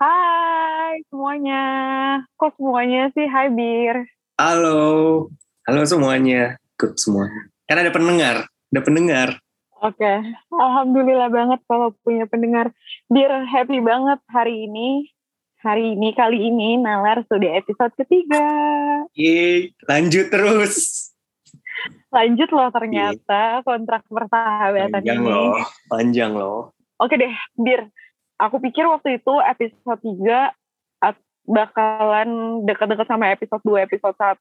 Hai semuanya. Kok semuanya sih? Hai Bir. Halo. Halo semuanya. Good semuanya. Kan ada pendengar. Ada pendengar. Oke. Alhamdulillah banget kalau punya pendengar. Bir happy banget hari ini. Hari ini, kali ini, Nalar sudah episode ketiga. Yeay, lanjut terus. Lanjut loh ternyata kontrak persahabatan Panjang ini. loh. Panjang loh. Oke deh, Bir. Aku pikir waktu itu episode 3 at- bakalan deket-deket sama episode 2, episode 1.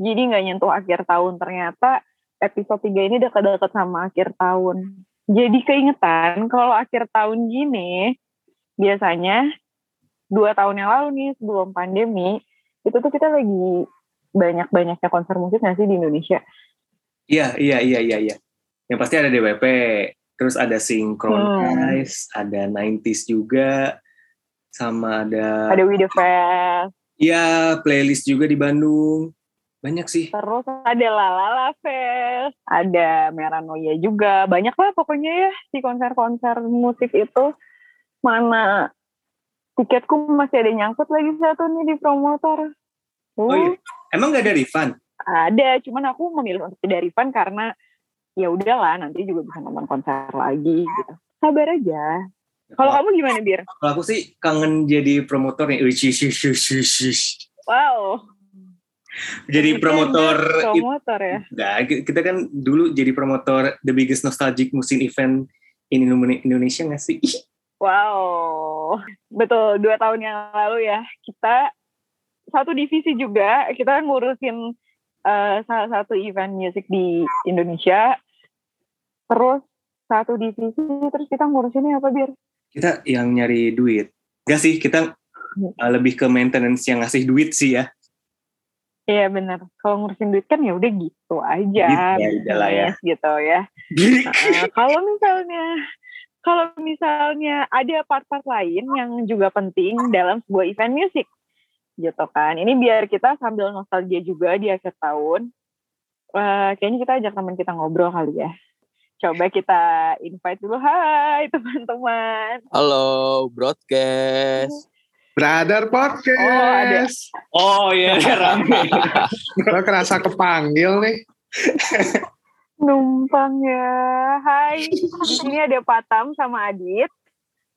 Jadi nggak nyentuh akhir tahun. Ternyata episode 3 ini deket-deket sama akhir tahun. Jadi keingetan kalau akhir tahun gini, biasanya dua tahun yang lalu nih sebelum pandemi, itu tuh kita lagi banyak-banyaknya konser musik nggak sih di Indonesia? Iya, iya, iya, iya, iya. Yang pasti ada DWP, terus ada Synchronize, ada 90s juga, sama ada, Ada We The Fest, ya playlist juga di Bandung. Banyak sih. Terus ada Lalala Fest, ada Meranoia juga. Banyak lah pokoknya ya di konser-konser musik itu. Mana tiketku masih ada nyangkut lagi satu nih di promotor. Oh Uh, iya. Emang gak ada refund? Ada, cuman aku memilih untuk tidak refund karena ya udahlah nanti juga bisa nonton konser lagi gitu. Sabar aja. Kalau kamu gimana, Bir? Kalau aku sih kangen jadi promotor nih. Wow. Jadi promotor promotor ya. Nah, kita kan dulu jadi promotor the biggest nostalgic musim event in Indo- Indonesia nggak sih? Ih, Wow, betul dua tahun yang lalu ya kita satu divisi juga kita ngurusin eh, salah satu event musik di Indonesia. Terus satu divisi terus kita ngurusinnya apa bir? Kita yang nyari duit. Gak sih, kita uh, lebih ke maintenance yang ngasih duit sih ya. Iya benar. Kalau ngurusin duit kan ya udah gitu aja. Gitu ya, ya. Gitu ya. Nah, kalau misalnya kalau misalnya ada part-part lain yang juga penting dalam sebuah event musik gitu kan ini biar kita sambil nostalgia juga di akhir tahun Eh, kayaknya kita ajak teman kita ngobrol kali ya coba kita invite dulu hai teman-teman Halo, broadcast. Brother Podcast. Oh, ada. oh iya, rame. Gue kerasa kepanggil nih. numpang ya hai di sini ada Patam sama Adit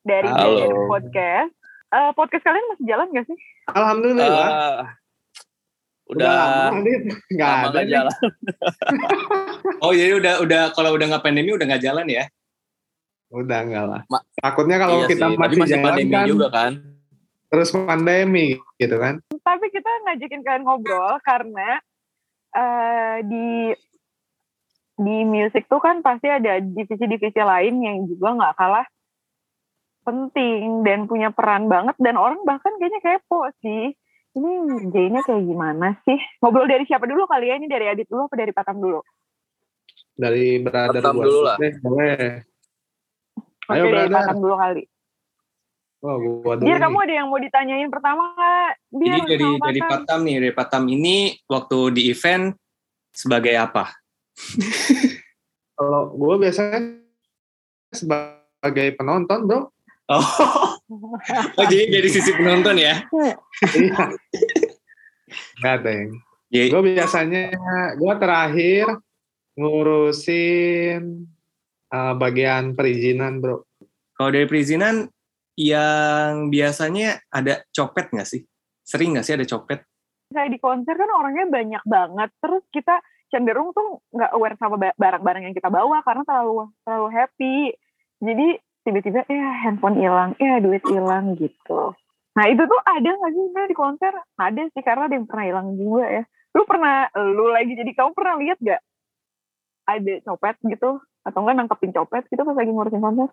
dari Halo. Podcast Eh, podcast kalian masih jalan gak sih? Alhamdulillah. Ah, udah. Nggak ada nggak jalan. Oh jadi udah udah kalau udah nggak pandemi udah nggak jalan ya? Udah enggak lah. Ma- Takutnya kalau Iya kita sih, masih, masih jalan pandemi kan, juga kan. terus pandemi gitu kan. tapi kita ngajakin kalian ngobrol karena eh, di di musik tuh kan pasti ada divisi-divisi lain yang juga nggak kalah penting dan punya peran banget dan orang bahkan kayaknya kepo sih ini ngerjainnya kayak gimana sih ngobrol dari siapa dulu kali ya ini dari Adit dulu apa dari Patam dulu Dari brother gua dulu lah. deh, boleh. oke Ayo, dari brother. Patam dulu kali Oh, gua nih. kamu ada yang mau ditanyain pertama nggak Biar Jadi dari sama dari Patam. Patam nih, dari Patam ini waktu di event sebagai apa? Kalau gue biasanya sebagai penonton, bro. Oh, oh jadi dari sisi penonton ya? Iya. Nggak, Deng. Jadi, Gue biasanya, gue terakhir ngurusin uh, bagian perizinan, bro. kalau dari perizinan yang biasanya ada copet nggak sih? Sering nggak sih ada copet? Kayak di konser kan orangnya banyak banget terus kita cenderung tuh nggak aware sama ba- barang-barang yang kita bawa karena terlalu terlalu happy jadi tiba-tiba ya handphone hilang ya duit hilang gitu nah itu tuh ada nggak sih sebenarnya di konser ada sih karena ada yang pernah hilang juga ya lu pernah lu lagi jadi kamu pernah lihat gak ada copet gitu atau enggak nangkepin copet gitu pas lagi ngurusin konser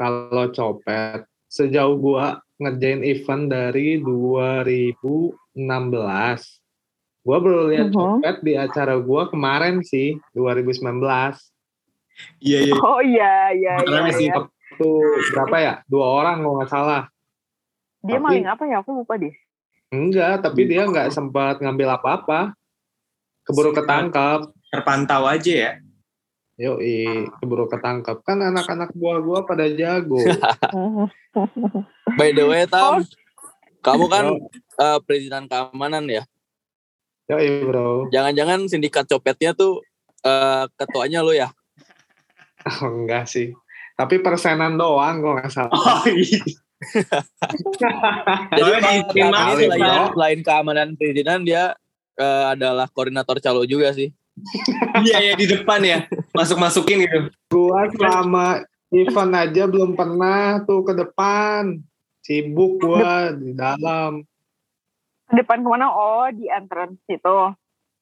Kalau copet, sejauh gua ngerjain event dari 2016. Gua baru lihat Mhm. copet di acara gua kemarin sih, 2019. Iya, iya. oh iya iya iya, Rame sih. iya. Waktu berapa ya? Dua orang kalau nggak salah. dia Tapi- maling apa ya aku lupa deh Enggak, tapi dia nggak sempat ngambil apa-apa. Keburu ketangkap. Terpantau aja ya? Yoi, keburu ketangkep. Kan anak-anak buah gua pada jago. By the way, Tam, Oh. kamu kan Yo, eh, perizinan keamanan ya. Yoi bro. Jangan-jangan sindikat copetnya tuh eh, ketuanya lu ya? Oh, enggak sih. Tapi persenan doang kok nggak salah. Oh iya. Jadi di- selain, bro. selain keamanan perizinan dia eh, adalah koordinator calo juga sih. Iya ya di depan ya. Masuk-masukin gitu. Gua selama event aja belum pernah tuh ke depan. Sibuk gua di dalam. Depan ke mana? Oh, di entrance itu.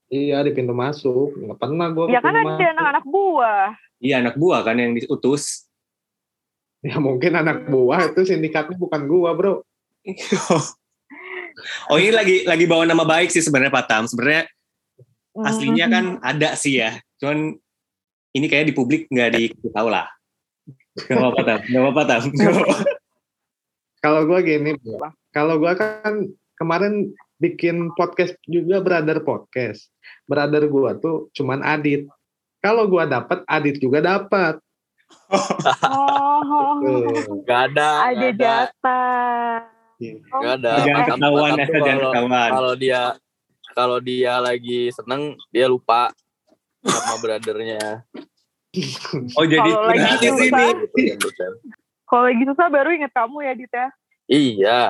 Iya di pintu masuk. Nggak pernah gua ke Ya kan ada masuk. anak-anak buah. Iya anak buah kan yang diutus. Ya mungkin anak buah itu sindikatnya bukan gua bro. Oh ini lagi lagi bawa nama baik sih sebenarnya Pak Tam. Sebenarnya aslinya kan ada sih ya. Cuman ini kayak di publik nggak diketahui lah. Gak apa-apa Tam. Gak apa-apa Tam. Kalau gua gini, bro. kalau gua kan kemarin bikin podcast juga brother podcast. Brother gua tuh cuman Adit. Kalau gua dapat, Adit juga dapat. Oh. Gak ada, data. Oh, gak ada. Jangan Tam- ketahuan jangan kalau- ketahuan. Kalau dia kalau dia lagi seneng dia lupa sama brothernya. Oh jadi Kalau lagi susah. Kalau lagi susah baru inget kamu ya, Dit ya. Iya.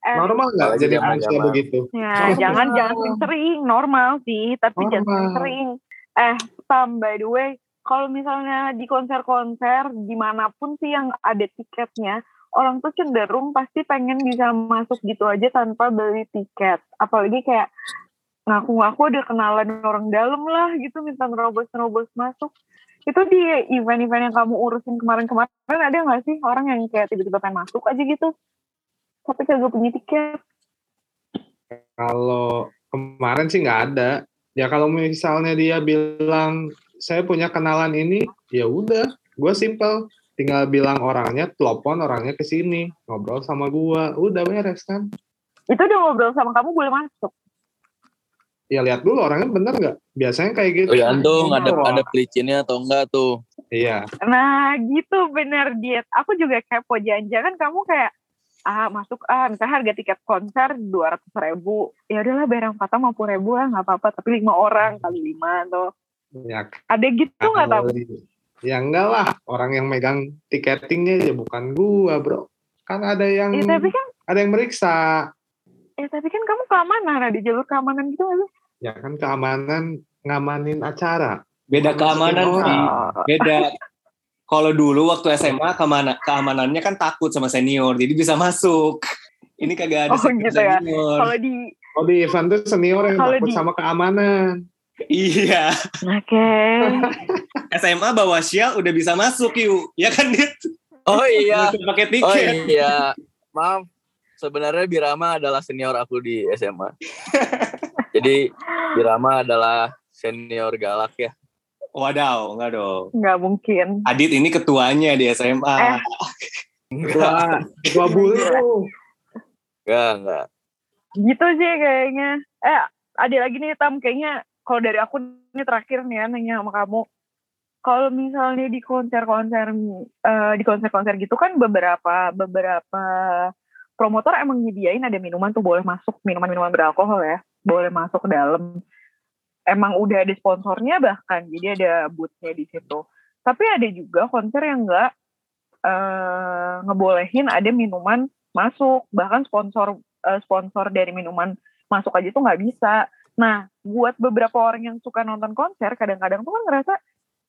Eh, Normal nggak jadi manusia begitu? Ya, Normal. jangan jangan sering-sering normal sih, tapi jangan Normal. sering. Eh, Sam, by the way, kalau misalnya di konser-konser di mana pun sih yang ada tiketnya, orang tuh cenderung pasti pengen bisa masuk gitu aja tanpa beli tiket. Apalagi kayak ngaku-ngaku ada kenalan orang dalam lah gitu, minta nerobos-nerobos masuk. Itu di event-event yang kamu urusin kemarin-kemarin ada nggak sih orang yang kayak tiba-tiba pengen masuk aja gitu? Tapi kagak punya tiket. Kalau kemarin sih nggak ada. Ya kalau misalnya dia bilang saya punya kenalan ini, ya udah, gue simple. Tinggal bilang orangnya, telepon orangnya ke sini, ngobrol sama gua, udah beres kan? Itu udah ngobrol sama kamu boleh masuk. Ya lihat dulu orangnya bener nggak? Biasanya kayak gitu. Tergantung ada Wah, ada pelicinnya atau enggak tuh. Iya. Nah gitu bener diet. Aku juga kepo jangan-jangan kamu kayak ah masuk ah misalnya harga tiket konser dua ratus ribu ya udahlah kata mau ribu lah nggak apa-apa tapi lima orang kali lima tuh Ya, ada gitu nggak tahu ya enggak lah, orang yang megang tiketingnya ya bukan gua bro. Kan ada yang ya tapi kan ada yang meriksa. ya tapi kan kamu keamanan ada di jalur keamanan gitu nggak sih Ya kan keamanan ngamanin acara. Beda keamanan sih. Beda. Kalau dulu waktu SMA keamana, keamanannya kan takut sama senior, jadi bisa masuk. Ini kagak ada Oh, senior. gitu ya. senior. kalau di Oh di event tuh senior yang Kalau takut di- sama keamanan. Iya. oke SMA bawa sial udah bisa masuk yuk. Ya kan Dit? Oh iya. Pakai Oh tiket. iya. Maaf. Sebenarnya Birama adalah senior aku di SMA. Jadi Birama adalah senior galak ya. Wadaw, enggak dong. nggak mungkin Adit ini ketuanya di SMA. Eh. Ketua, ketua bulu. Enggak, enggak. gitu sih kayaknya eh ada lagi nih tam kayaknya kalau dari aku ini terakhir nih ya nanya sama kamu kalau misalnya di konser-konser eh, di konser-konser gitu kan beberapa beberapa promotor emang nyediain ada minuman tuh boleh masuk minuman-minuman beralkohol ya boleh masuk ke dalam emang udah ada sponsornya bahkan jadi ada boothnya di situ. Tapi ada juga konser yang enggak eh, ngebolehin ada minuman masuk. Bahkan sponsor eh, sponsor dari minuman masuk aja tuh nggak bisa. Nah buat beberapa orang yang suka nonton konser kadang-kadang tuh kan ngerasa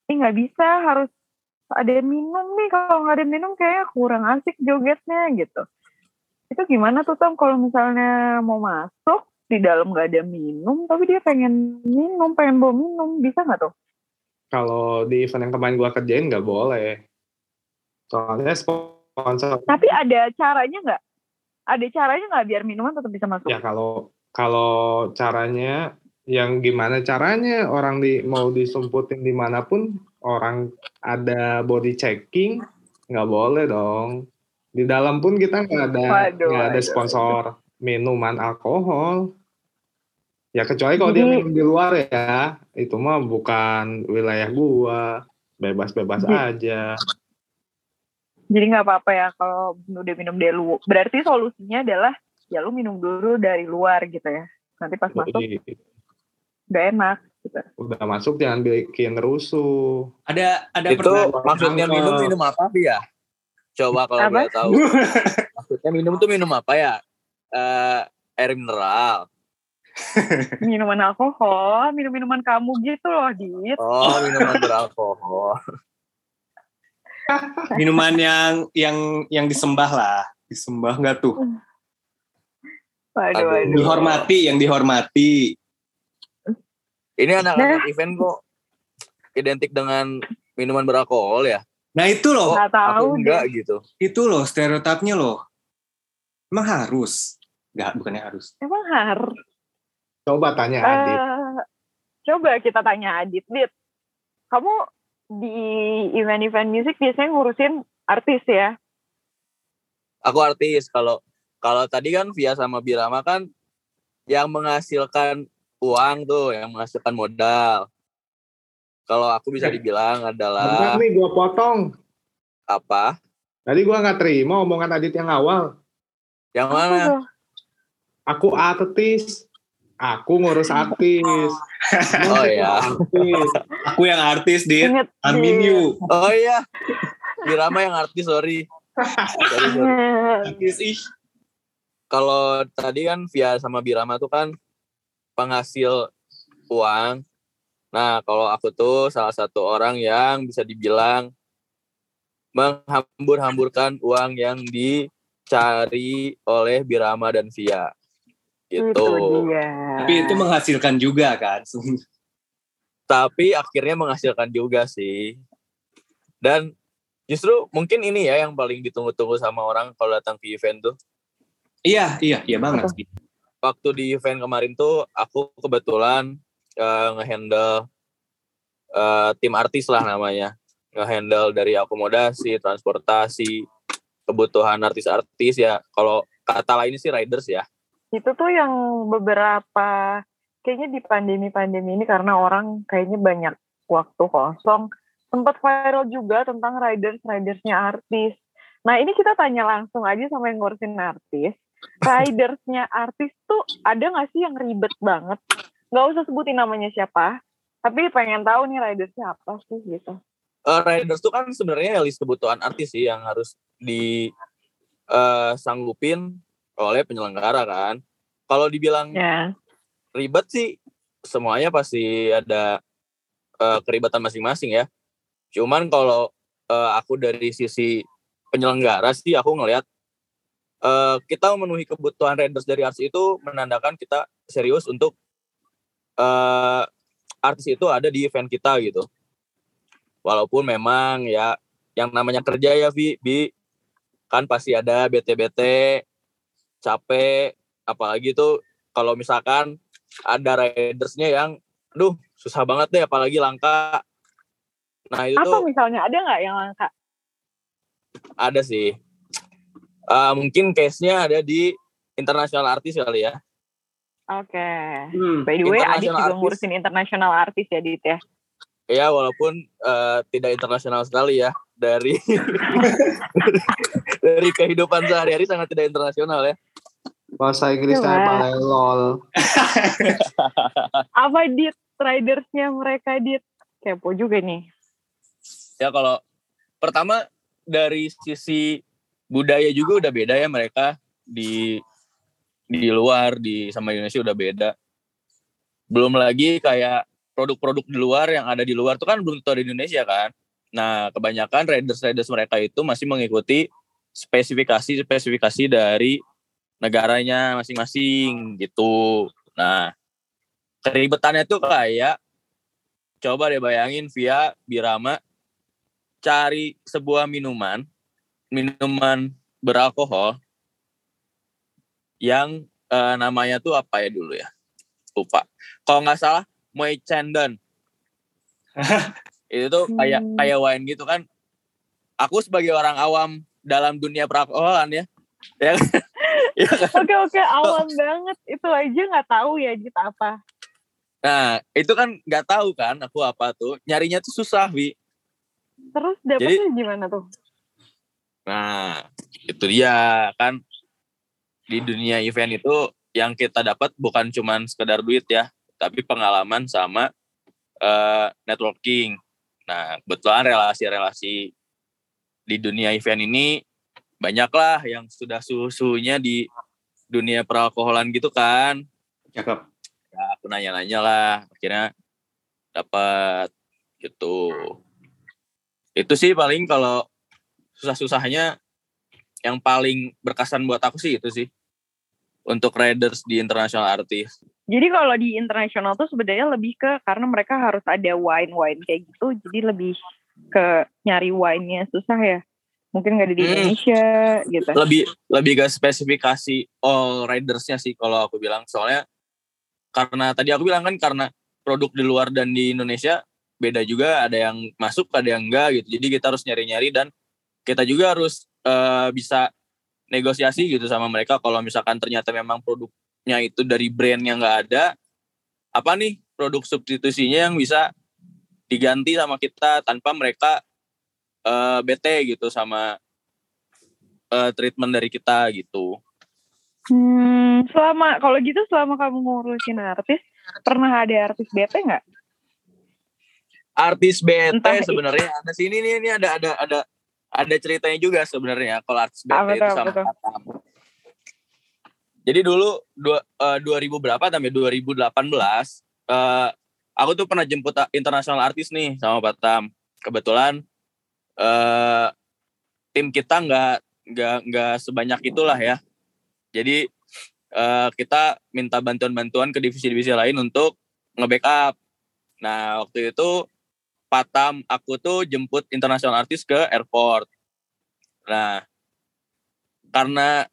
ini nggak bisa harus ada minum nih. Kalau nggak ada minum kayak kurang asik jogetnya gitu. Itu gimana tuh Tom kalau misalnya mau masuk di dalam nggak ada minum tapi dia pengen minum pengen bawa minum bisa nggak tuh? Kalau di event yang kemarin gua kerjain nggak boleh. Soalnya sponsor. Tapi ada caranya nggak? Ada caranya nggak biar minuman tetap bisa masuk? Ya kalau kalau caranya yang gimana caranya orang di mau disumputin di mana pun orang ada body checking nggak boleh dong. Di dalam pun kita nggak ada Waduh, nggak ada waduh, sponsor minuman alkohol ya kecuali kalau dia minum di luar ya itu mah bukan wilayah gua bebas-bebas aja. Jadi nggak apa-apa ya kalau udah minum dari luar. Berarti solusinya adalah ya lu minum dulu dari luar gitu ya. Nanti pas masuk Jadi, udah enak gitu. udah masuk jangan bikin rusuh. Ada ada Itu pertanyaan. maksudnya Angkel. minum minum apa Bi, ya? Coba kalau boleh tahu. Maksudnya minum tuh minum apa ya? Eh air mineral. Minuman alkohol, minum-minuman kamu gitu loh, Dit. Oh, minuman beralkohol. minuman yang yang yang disembah lah. Disembah nggak tuh? Waduh, Aduh. waduh. Dihormati, yang dihormati. Ini anak-anak event kok identik dengan minuman beralkohol ya? Nah itu loh, Nggak tahu Aku deh. enggak gitu. itu loh stereotipnya loh. Emang harus? Enggak, bukannya harus. Emang harus. Coba tanya Adit. Eh, coba kita tanya Adit, Dit. Kamu di event-event musik biasanya ngurusin artis ya? Aku artis kalau kalau tadi kan Via sama Birama kan yang menghasilkan uang tuh, yang menghasilkan modal. Kalau aku bisa dibilang Bentar adalah nih gue potong. apa? Tadi gue nggak terima omongan Adit yang awal. Yang mana? Aku artis. Aku ngurus artis. Oh iya. Artis. Aku yang artis, Dit. Ingat Amin you. Oh iya. Birama yang artis, sorry. Sorry, sorry. Artis, ih. Kalau tadi kan Via sama Birama tuh kan penghasil uang. Nah, kalau aku tuh salah satu orang yang bisa dibilang menghambur-hamburkan uang yang dicari oleh Birama dan Via. Itu Gitu. dia. Tapi itu menghasilkan juga kan. Tapi akhirnya menghasilkan juga sih. Dan justru mungkin ini ya yang paling ditunggu-tunggu sama orang kalau datang ke event tuh. iya, iya, iya banget waktu di event kemarin tuh aku kebetulan eh, ngehandle eh, tim artis lah namanya ngehandle dari akomodasi transportasi kebutuhan artis-artis ya kalau kata lain sih riders ya Itu tuh yang beberapa kayaknya di pandemi-pandemi ini karena orang kayaknya banyak waktu kosong sempat viral juga tentang riders ridersnya artis. Nah ini kita tanya langsung aja sama yang ngurusin artis. Ridersnya artis tuh ada nggak sih yang ribet banget? Nggak usah sebutin namanya siapa. Tapi pengen tahu nih ridersnya apa sih gitu. Eh, riders tuh kan sebenarnya list kebutuhan artis sih yang harus di eh, sanggupin oleh penyelenggara kan kalau dibilang Ya. ribet sih semuanya pasti ada eh, keribatan masing-masing ya. Cuman kalau eh, aku dari sisi penyelenggara sih aku ngelihat eh, kita memenuhi kebutuhan riders dari artis itu menandakan kita serius untuk eh, artis itu ada di event kita gitu. Walaupun memang ya yang namanya kerja ya Vi, Bi kan pasti ada BT-BT, capek, apalagi tuh kalau misalkan ada ridersnya yang aduh susah banget deh apalagi langka nah itu Apa tuh misalnya ada nggak yang langka? ada sih Eh, mungkin case-nya ada di internasional artis kali ya Oke. Hmm. By the way, Adit International juga ngurusin internasional artis ya, Dit ya. Ya walaupun eh, tidak internasional sekali ya dari dari kehidupan sehari-hari sangat tidak internasional ya Bahasa Inggrisnya Coba. paling lol. Apa Dit ridersnya mereka Dit? Kepo juga nih. ya kalau pertama dari sisi budaya juga udah beda ya mereka di di luar di sama Indonesia udah beda belum lagi kayak produk-produk di luar yang ada di luar tuh kan belum tentu di Indonesia kan? Nah kebanyakan riders riders mereka itu masih mengikuti spesifikasi spesifikasi dari negaranya masing-masing gitu. Nah keribetannya tuh kayak coba deh bayangin via Birama cari sebuah minuman minuman beralkohol yang eh, namanya tuh apa ya dulu ya? Lupa. Kalau nggak salah Moe Chandon itu tuh kayak Hmm. kayak wine gitu kan aku sebagai orang awam dalam dunia peralkoholan ya ya, ya kan? Oke oke awam banget. Itu aja nggak tahu ya Dit apa. nah itu kan nggak tahu kan aku apa tuh nyarinya tuh susah wi Terus dapetnya gimana tuh? Nah, itu dia kan di dunia event itu yang kita dapat bukan cuman sekedar duit ya, tapi pengalaman sama uh, networking. Nah, kebetulan relasi-relasi di dunia event ini banyaklah yang sudah susunya di dunia peralkoholan gitu kan. Cakep. Ya, aku nanya-nanya lah, akhirnya dapat gitu. Itu sih paling kalau susah-susahnya yang paling berkesan buat aku sih itu sih untuk riders di international artis. Jadi kalau di internasional tuh sebenarnya lebih ke karena mereka harus ada wine-wine kayak gitu, jadi lebih ke nyari wine-nya susah ya. Mungkin nggak ada di Hmm. Indonesia gitu. Lebih lebih ke spesifikasi all ridersnya sih kalau aku bilang. Soalnya karena tadi aku bilang kan karena produk di luar dan di Indonesia beda juga ada yang masuk ada yang enggak gitu. Jadi kita harus nyari-nyari dan kita juga harus eh, bisa negosiasi gitu sama mereka kalau misalkan ternyata memang produknya itu dari brand yang nggak ada apa nih produk substitusinya yang bisa diganti sama kita tanpa mereka eh, bete gitu sama eh, treatment dari kita gitu. Hmm, selama kalau gitu selama kamu ngurusin artis, pernah ada artis bete nggak? Artis BT Entah- sebenarnya ada sini nih ini ada ada ada ada ceritanya juga sebenarnya kalau artis BT itu sama apa tuh? Batam. Jadi dulu dua, eh, 2000 berapa sampai 2018 eh, aku tuh pernah jemput internasional artis nih sama Batam. Kebetulan eh tim kita nggak nggak nggak sebanyak itulah ya. Jadi eh, kita minta bantuan-bantuan ke divisi-divisi lain untuk nge-backup. Nah, waktu itu Patam aku tuh jemput internasional artis ke airport. Nah, karena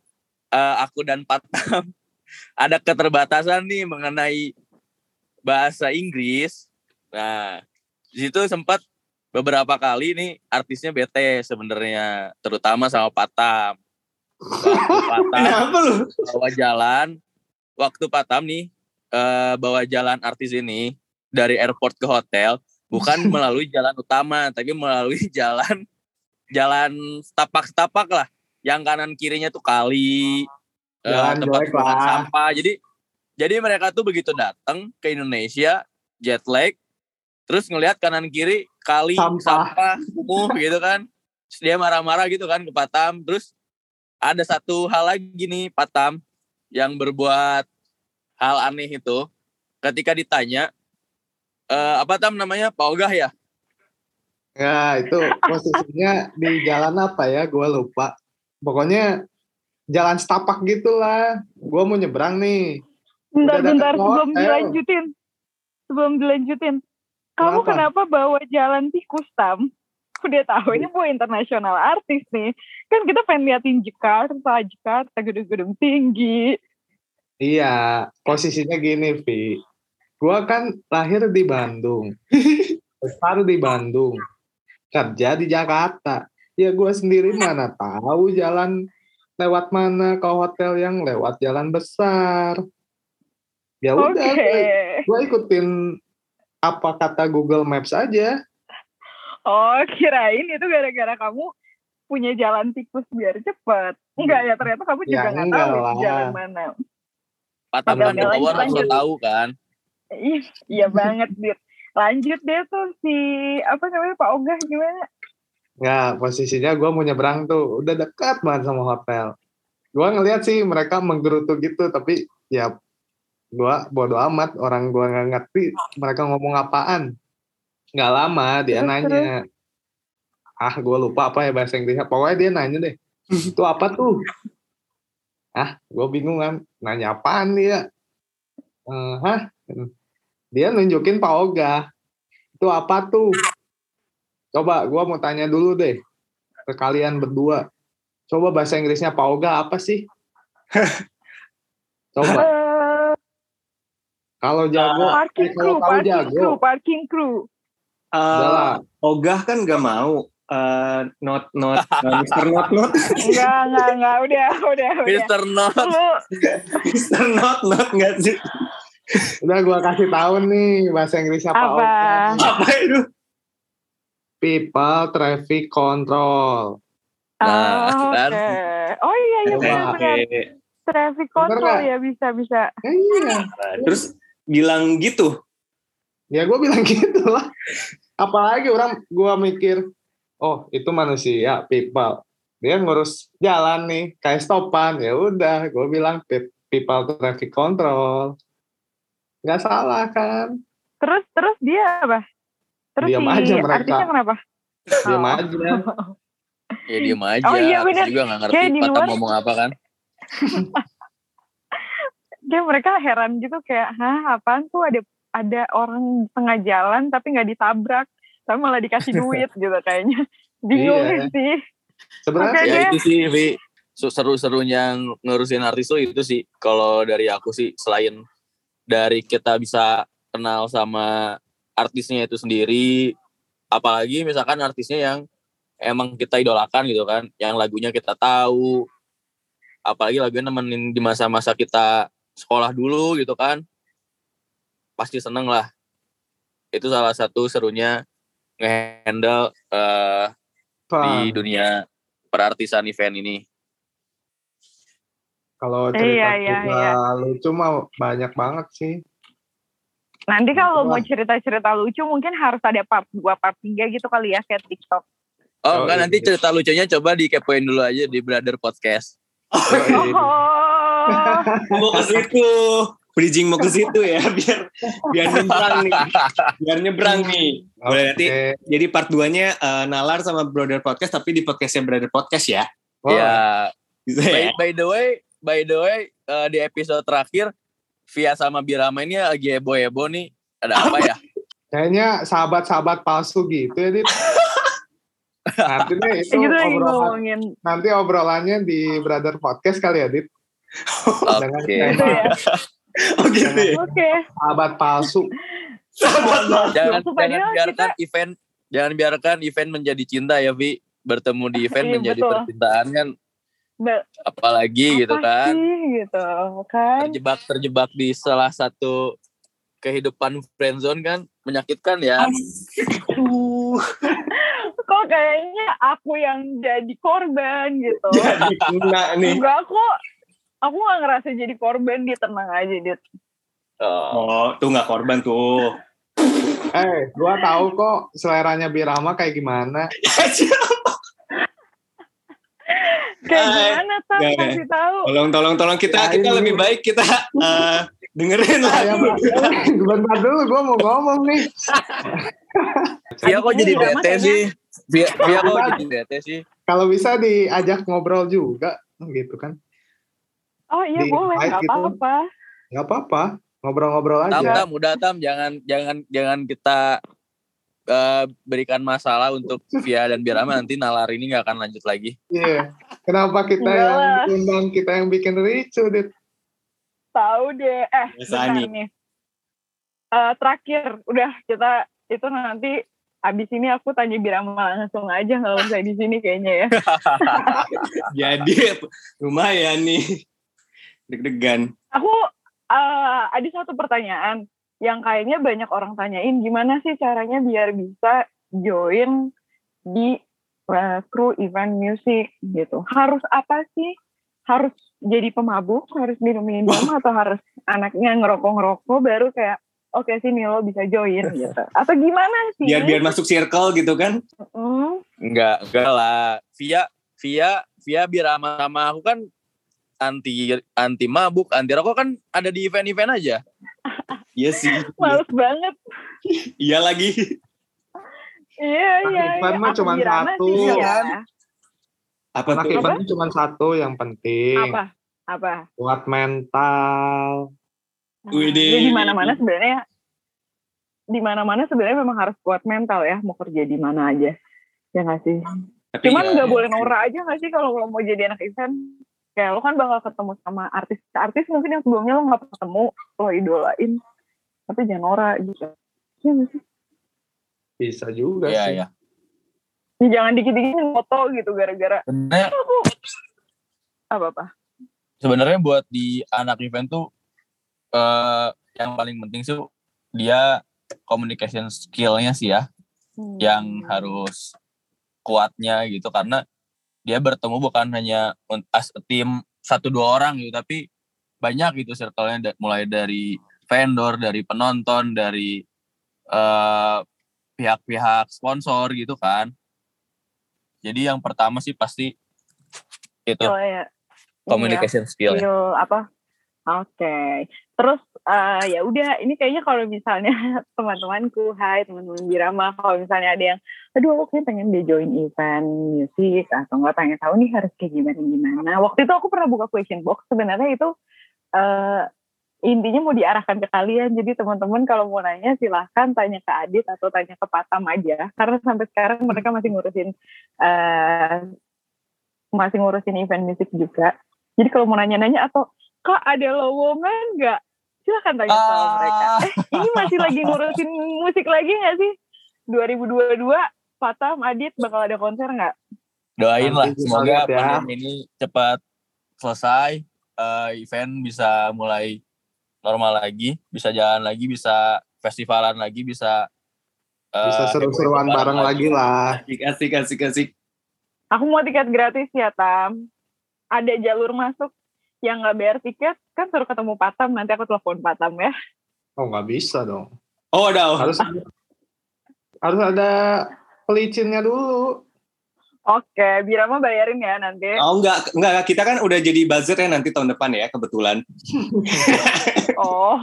eh, aku dan Patam ada keterbatasan nih mengenai bahasa Inggris. Nah, di situ sempat beberapa kali nih artisnya bete sebenarnya, terutama sama Patam. Waktu Patam Kenapa lu? bawa jalan, waktu Patam nih eh, bawa jalan artis ini dari airport ke hotel, bukan melalui jalan utama, tapi melalui jalan jalan setapak-setapak lah, yang kanan kirinya tuh kali, eh, Jalan tempat buangan lah. sampah. Jadi jadi mereka tuh begitu datang ke Indonesia jet lag, terus ngelihat kanan kiri kali Sampah. sampah, kumuh gitu kan. Terus dia marah-marah gitu kan ke Patam. Terus ada satu hal lagi nih Patam yang berbuat hal aneh itu ketika ditanya eh, apa Tam namanya Pak Ogah ya Ya, itu posisinya di jalan apa ya? Gue lupa. Pokoknya jalan setapak gitulah. Gue mau nyebrang nih. Bentar, Udah deket bentar sebelum hotel. dilanjutin. Sebelum dilanjutin. Kamu Kenapa? kenapa bawa jalan tikus Tam? Udah tahu ini bawa internasional artis nih. Kan kita pengen liatin Jakarta, Jakarta, gedung-gedung tinggi. Iya, posisinya gini, Vi. Gue kan lahir di Bandung. Besar di Bandung. Kerja di Jakarta. Ya gue sendiri mana tahu jalan lewat mana ke hotel yang lewat jalan besar. Ya Oke. udah, gue ikutin apa kata Google Maps aja. Oh, kirain itu gara-gara kamu punya jalan tikus biar cepet. Enggak ya, ternyata kamu Ya, juga nggak enggak tahu lah. jalan mana. Di lanjut, bawah harus lanjut. tahu kan Ih, iya banget, Dit. Lanjut deh tuh si, apa namanya, Pak Ogah gimana? Nggak, posisinya gue mau nyebrang tuh. Udah dekat banget sama hotel. Gue ngeliat sih mereka menggerutu gitu. Tapi ya gue bodo amat. Orang gue nggak ngerti mereka ngomong apaan. Nggak lama dia Terus, nanya. Ah gue lupa apa ya bahasa Inggrisnya. Pokoknya dia nanya deh. Itu apa tuh? Ah gue bingung kan. Nanya apaan dia? Eh, hah? Dia nunjukin Pak Oga. Itu apa tuh? Coba gue mau tanya dulu deh ke kalian berdua. Coba bahasa Inggrisnya Pak Oga apa sih? Coba kalau jago, parking eh, kalau crew, tahu parking jago. crew, parking crew. Eh, Udah lah. Ogah kan gak mau. Eh, not not uh, Mr. Not Not Enggak, enggak, enggak, udah, udah, udah. Mister Not Mr. Not Not nggak sih Udah gue kasih tahu nih bahasa Inggrisnya Pak apa? Oga. apa itu people traffic control. Nah, Ah, kan? Oke. Oh iya iya benar-benar. Oke. Traffic control ya bisa bisa. Eh, iya. Nah, terus bilang gitu. Ya gue bilang gitu lah. Apalagi orang gue mikir, oh itu manusia, people. Dia ngurus jalan nih, kayak stopan. Ya udah, gue bilang pe- people traffic control. Nggak salah kan? Terus terus dia apa? Terus Diam si aja mereka. artisnya kenapa? Diam Oh. aja. Ya diem aja. Oh, iya, Aku bener. juga gak ngerti di patah luar- ngomong apa kan. Kayak mereka heran gitu kayak, hah apaan tuh ada ada orang tengah jalan tapi nggak ditabrak, tapi malah dikasih duit gitu kayaknya. Bingung Iya. sih. Sebenarnya Ya itu sih, Vi. Seru-serunya ngurusin artis tuh itu sih. Kalau dari aku sih, selain dari kita bisa kenal sama artisnya itu sendiri, apalagi misalkan artisnya yang emang kita idolakan gitu kan, yang lagunya kita tahu, apalagi lagunya nemenin di masa-masa kita sekolah dulu gitu kan, pasti seneng lah. Itu salah satu serunya nge-handle eh, di dunia perartisan event ini. Kalau Iya, cerita iya, cerita iya. lucu mah banyak banget sih. Nanti kalau Wah. mau cerita-cerita lucu mungkin harus ada part 2, part 3 gitu kali ya kayak TikTok. Oh, Oh, enggak iya. nanti cerita lucunya coba dikepoin dulu aja di Brother Podcast. Yoi. Oh, mau ke situ. Bridging mau ke situ ya biar biar nyebrang nih. Biar nyebrang nih. Boleh nanti Oke. jadi part 2-nya eh, Nalar sama Brother Podcast tapi di podcastnya Brother Podcast ya. Oh, Ya, Bisa by, ya? by the way, by the way eh, di episode terakhir Via sama Birama ini lagi heboh-heboh nih. Ada apa ya? Kayaknya sahabat-sahabat palsu gitu ya, Dit. Nanti deh itu gitu obrolan, nanti obrolannya di Brother Podcast kali ya, Dit. Oke. gitu ya. Oh gitu ya. Oke. sahabat palsu. Jangan, Sumpah jangan dia biarkan event jangan biarkan event menjadi cinta ya, Vi. Bertemu di event Iya, menjadi betul. percintaan kan Apalagi gitu apa kan. sih gitu kan? terjebak terjebak di salah satu kehidupan friendzone kan menyakitkan ya. Aduh. Kok kayaknya aku yang jadi korban gitu. Jadi kena nih. Enggak aku aku gak ngerasa jadi korban dia tenang aja dia. Oh. Oh, tuh nggak korban tuh. Eh, gua tahu kok seleranya Birama kayak gimana. Kayak Hai. gimana Tam Nggak, kasih tahu. Tolong, tolong, tolong kita Nah, kita ini- lebih baik kita eh, dengerin lah. Saya bentar dulu gua mau ngomong nih. Via kok jadi bete sih? Via, Via kok jadi bete sih? Kalau bisa diajak ngobrol juga gitu kan. Oh iya Di boleh, invite gak gitu. apa-apa. Gak apa-apa, ngobrol-ngobrol Tam, aja. tam, udah tam, jangan jangan jangan kita eh, berikan masalah untuk Via dan Birama nanti nalar ini nggak akan lanjut lagi. Iya. Kenapa kita Enggak yang lah. undang kita yang bikin ricu, Dit? Tahu deh. Eh, bentar nih. nih. Eh, terakhir, udah kita itu nanti abis ini aku tanya Birama langsung aja nggak usah di sini kayaknya ya. Jadi lumayan nih. Deg-degan. Aku eh, ada satu pertanyaan yang kayaknya banyak orang tanyain gimana sih caranya biar bisa join di kru event music gitu. Harus apa sih? Harus jadi pemabuk, harus minum-minum atau harus anaknya ngerokok-ngerokok baru kayak oke sini lo bisa join gitu. Atau gimana sih? Biar biar masuk circle gitu kan. Hmm, Enggak, enggak lah. Via Via Via Birama sama aku kan anti anti mabuk, anti rokok kan ada di event-event aja. Iya sih. males banget. Iya lagi. Iya, iya, Event iya. mah Aku cuman Birama satu. sih, Iya iya. kan? Apa Anak tuh? cuma satu yang penting. Apa? Apa? Kuat mental. Widih. Ya di mana-mana sebenarnya di mana-mana sebenarnya memang harus kuat mental ya mau kerja di mana aja. Ya nggak sih? Tapi Cuman ya, nggak boleh norak aja nggak sih kalau lo mau jadi anak event? Kayak lo kan bakal ketemu sama artis-artis mungkin yang sebelumnya lo nggak ketemu, lo idolain. Tapi jangan norak gitu. Iya nggak sih? Bisa juga Iya, sih. iya. Ya, jangan dikit-dikit foto gitu gara-gara Sebenarnya apa-apa. sebenarnya buat di anak event tuh eh yang paling penting sih dia communication skill-nya sih ya. Hmm. yang harus kuatnya gitu karena dia bertemu bukan hanya as a team satu dua orang gitu tapi banyak gitu circle-nya mulai dari vendor dari penonton dari eh, pihak-pihak sponsor gitu kan. Jadi yang pertama sih pasti itu Oh, ya. communication skill ya. skill apa? Oke. Terus eh, ya udah ini kayaknya kalau misalnya teman-temanku hai teman-teman Birama kalau misalnya ada yang aduh aku kayaknya pengen dia join event musik atau nggak pengen tahu nih harus kayak gimana gimana. Waktu itu aku pernah buka question box. Sebenarnya itu eh intinya mau diarahkan ke kalian. Jadi teman-teman kalau mau nanya silahkan tanya ke Adit atau tanya ke Patam aja. Karena sampai sekarang mereka masih ngurusin eh masih ngurusin event musik juga. Jadi kalau mau nanya-nanya atau kak ada lowongan nggak? Silahkan tanya sama Ah. mereka. Eh ini masih lagi ngurusin musik lagi nggak sih? 2022 Patam Adit bakal ada konser nggak? Doain lah. Semoga ya. pandemi ini cepat selesai eh, event bisa mulai normal lagi bisa jalan lagi bisa festivalan lagi bisa eh, Bisa seru-seruan bareng lagi lah. Asik, asik, asik, asik. Aku mau tiket gratis ya Tam. Ada jalur masuk yang nggak bayar tiket kan suruh ketemu Patam nanti aku telepon Patam ya. Oh nggak bisa dong. Oh, udah. oh. Harus harus ada pelicinnya dulu. Oke, Birama bayarin ya nanti. Oh, enggak, enggak. Kita kan udah jadi buzzer ya nanti tahun depan ya, kebetulan. Oh,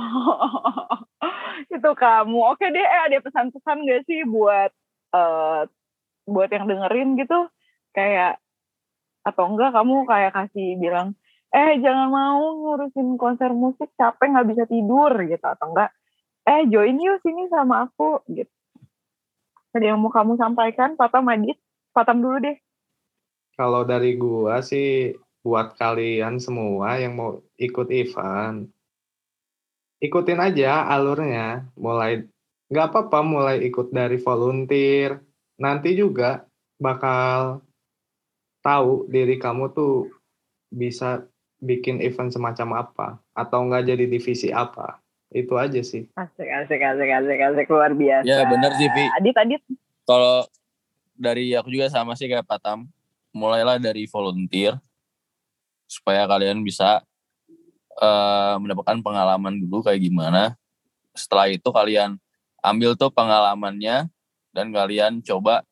itu kamu. Oke deh, eh, ada pesan-pesan gak sih buat eh buat yang dengerin gitu? Kayak atau enggak kamu kayak kasih bilang, eh jangan mau ngurusin konser musik capek nggak bisa tidur gitu atau enggak? Eh join yuk sini sama aku gitu. Ada yang mau kamu sampaikan, Patam Adit? Patam dulu deh. Kalau dari gua sih buat kalian semua yang mau ikut event, ikutin aja alurnya. Mulai nggak apa-apa mulai ikut dari volunteer. Nanti juga bakal tahu diri kamu tuh bisa bikin event semacam apa atau nggak jadi divisi apa. Itu aja sih. Asik, asik, asik, asik, asik, luar biasa. Ya, bener sih, Vi. Adit, Adit. kalau dari aku juga sama sih kayak Patam mulailah dari volunteer supaya kalian bisa eh, mendapatkan pengalaman dulu kayak gimana. Setelah itu kalian ambil tuh pengalamannya dan kalian coba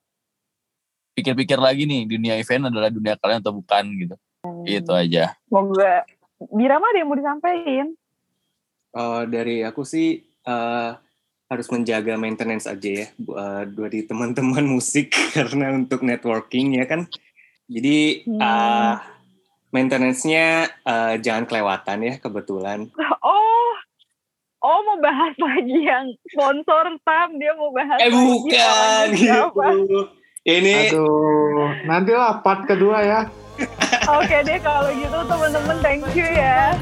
pikir-pikir lagi nih dunia event adalah dunia kalian atau bukan gitu. Itu aja. Semoga Birama ada yang mau disampaikan. Eh, dari aku sih eh, harus menjaga maintenance aja ya bu- eh, dari teman-teman musik karena untuk networking ya kan. Jadi Hmm. eh, maintenance-nya eh, jangan kelewatan ya kebetulan. Oh, oh mau bahas lagi yang sponsor Tam dia mau bahas. Eh lagi bukan gitu. Ini Aduh, nantilah part kedua ya. Oke deh kalau gitu teman-teman thank you ya.